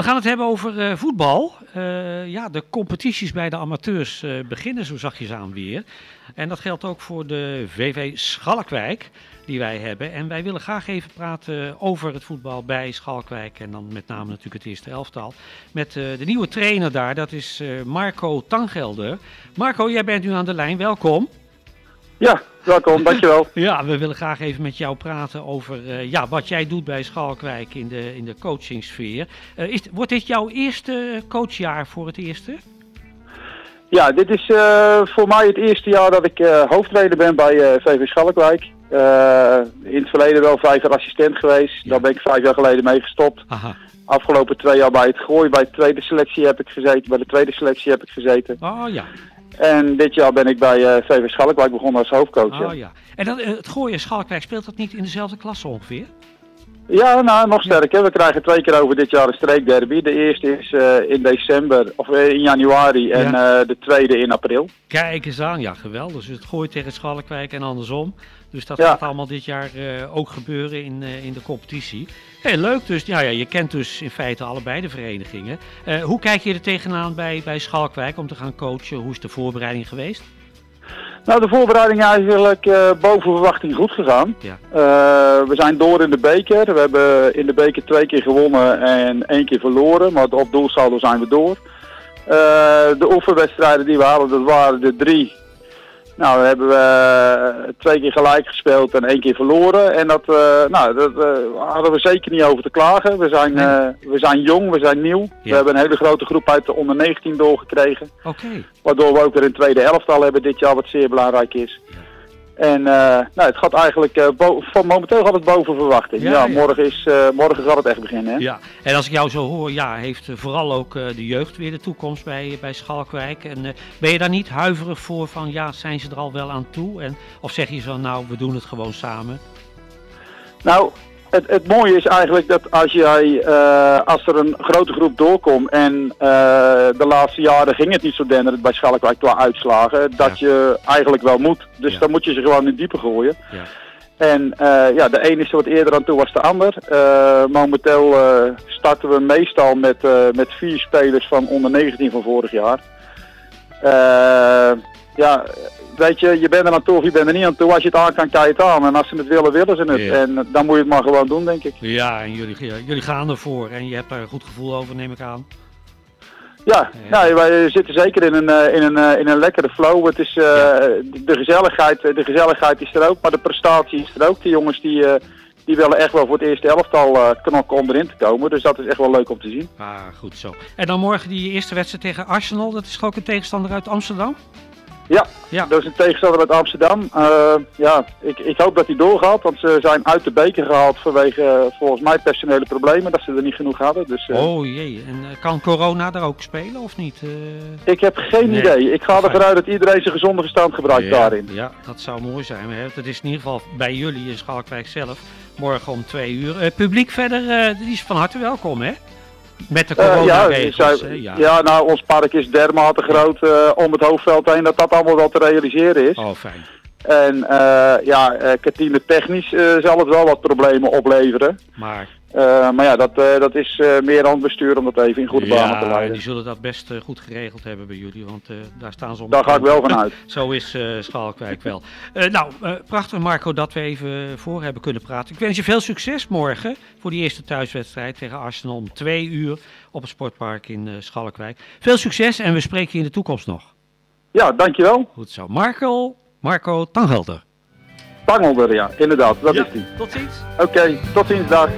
We gaan het hebben over uh, voetbal. Uh, ja, de competities bij de amateurs uh, beginnen zo zachtjes aan weer. En dat geldt ook voor de VV Schalkwijk die wij hebben. En wij willen graag even praten over het voetbal bij Schalkwijk. En dan met name natuurlijk het eerste elftal. Met de nieuwe trainer daar, dat is Marco Tangelder. Marco, jij bent nu aan de lijn. Welkom. Ja, welkom, dankjewel. ja, we willen graag even met jou praten over uh, ja, wat jij doet bij Schalkwijk in de, in de coachingsfeer. Uh, is, wordt dit jouw eerste coachjaar voor het eerste? Ja, dit is uh, voor mij het eerste jaar dat ik hoofdtrainer ben bij VV Schalkwijk. in het verleden wel vijf jaar assistent geweest. Ja. Daar ben ik vijf jaar geleden mee gestopt. Aha. Afgelopen twee jaar bij het gooi, bij de tweede selectie heb ik gezeten. Bij de tweede selectie heb ik gezeten. Oh ja. En dit jaar ben ik bij VV Schalkwijk begonnen als hoofdcoach. Oh, ja. En dan, het gooien Schalkwijk, speelt dat niet in dezelfde klasse ongeveer? Ja, nou, nog sterker. We krijgen twee keer over dit jaar een streekderby. De eerste is uh, in december, of in januari en ja. uh, de tweede in april. Kijk eens aan, ja geweldig. Dus het gooit tegen Schalkwijk en andersom. Dus dat ja. gaat allemaal dit jaar uh, ook gebeuren in, in de competitie. Heel leuk, dus ja, ja, je kent dus in feite allebei de verenigingen. hoe kijk je er tegenaan bij, bij Schalkwijk om te gaan coachen? Hoe is de voorbereiding geweest? Nou, de voorbereiding is eigenlijk uh, boven verwachting goed gegaan. Ja. Uh, we zijn door in de beker. We hebben in de beker twee keer gewonnen en één keer verloren. Maar op doelsaldo zijn we door. Uh, de oefenwedstrijden die we hadden, dat waren de drie nou, we hebben we uh, twee keer gelijk gespeeld en één keer verloren. En dat, uh, nou, dat uh, hadden we zeker niet over te klagen. We zijn, we zijn jong, we zijn nieuw. Ja. We hebben een hele grote groep uit de onder 19 doorgekregen. Okay. Waardoor we ook weer een tweede elftal hebben dit jaar, wat zeer belangrijk is. Ja. En uh, nou, het gaat eigenlijk, uh, van momenteel gaat het boven verwachting. Ja, ja, ja. Morgen, is, uh, morgen gaat het echt beginnen. Hè? Ja, en als ik jou zo hoor, ja, heeft vooral ook de jeugd weer de toekomst bij, bij Schalkwijk. En ben je daar niet huiverig voor van, ja, zijn ze er al wel aan toe? En, of zeg je zo, nou, we doen het gewoon samen? Nou, het, het, mooie is eigenlijk dat als, jij, uh, als er een grote groep doorkomt en uh, de laatste jaren ging het niet zo denderend bij Schalkwijk qua uitslagen, dat ja. je eigenlijk wel moet. Dus ja. dan moet je ze gewoon in diepe gooien. Ja. En uh, ja, de ene is wat eerder aan toe was de ander. momenteel starten we meestal met, met vier spelers van onder 19 van vorig jaar. Ja, weet je, je bent er aan toe of je bent er niet aan toe. Als je het aan kan, kan je het aan. En als ze het willen, willen ze het. En dan moet je het maar gewoon doen, denk ik. Ja, en jullie, jullie gaan ervoor. En je hebt daar een goed gevoel over, neem ik aan. Ja, ja. Nou, wij zitten zeker in een, in een, in een lekkere flow. Het is, uh, ja. de, gezelligheid, de gezelligheid is er ook, maar de prestatie is er ook. De jongens die, uh, die willen echt wel voor het eerste elftal uh, knokken om erin te komen. Dus dat is echt wel leuk om te zien. Ah, goed zo. En dan morgen die eerste wedstrijd tegen Arsenal. Dat is ook een tegenstander uit Amsterdam? Ja, ja, dat is een tegenstander uit Amsterdam. Uh, ja, ik, ik hoop dat hij doorgaat, want ze zijn uit de beker gehaald vanwege uh, volgens mij personele problemen, dat ze er niet genoeg hadden. Dus, uh... Oh jee, en kan corona daar ook spelen of niet? Ik heb geen nee. idee. Ik ga ervan uit dat iedereen zijn gezonde verstand gebruikt ja, daarin. Ja, dat zou mooi zijn. Hè? Dat is in ieder geval bij jullie in Schalkwijk zelf, morgen om twee uur. publiek verder, die is van harte welkom hè? Met de coronaregels. Uh, ja, ja. ja, nou, ons park is dermate groot om het hoofdveld heen dat dat allemaal wel te realiseren is. Oh, fijn. En uh, ja, kantine technisch zal het wel wat problemen opleveren. Maar... Maar ja, dat, dat is meer aan het bestuur om dat even in goede ja, banen te leiden. die zullen dat best goed geregeld hebben bij jullie, want daar staan ze om. Daar ga ik wel van uit. Zo is Schalkwijk wel. nou, prachtig Marco dat we even voor hebben kunnen praten. Ik wens je veel succes morgen voor die eerste thuiswedstrijd tegen Arsenal om twee uur op het sportpark in Schalkwijk. Veel succes en we spreken je in de toekomst nog. Ja, dankjewel. Goed zo. Marco, Marco Tangelder. Tangelder, ja, inderdaad, dat ja, is die. Tot ziens. Oké, okay, tot ziens, dag.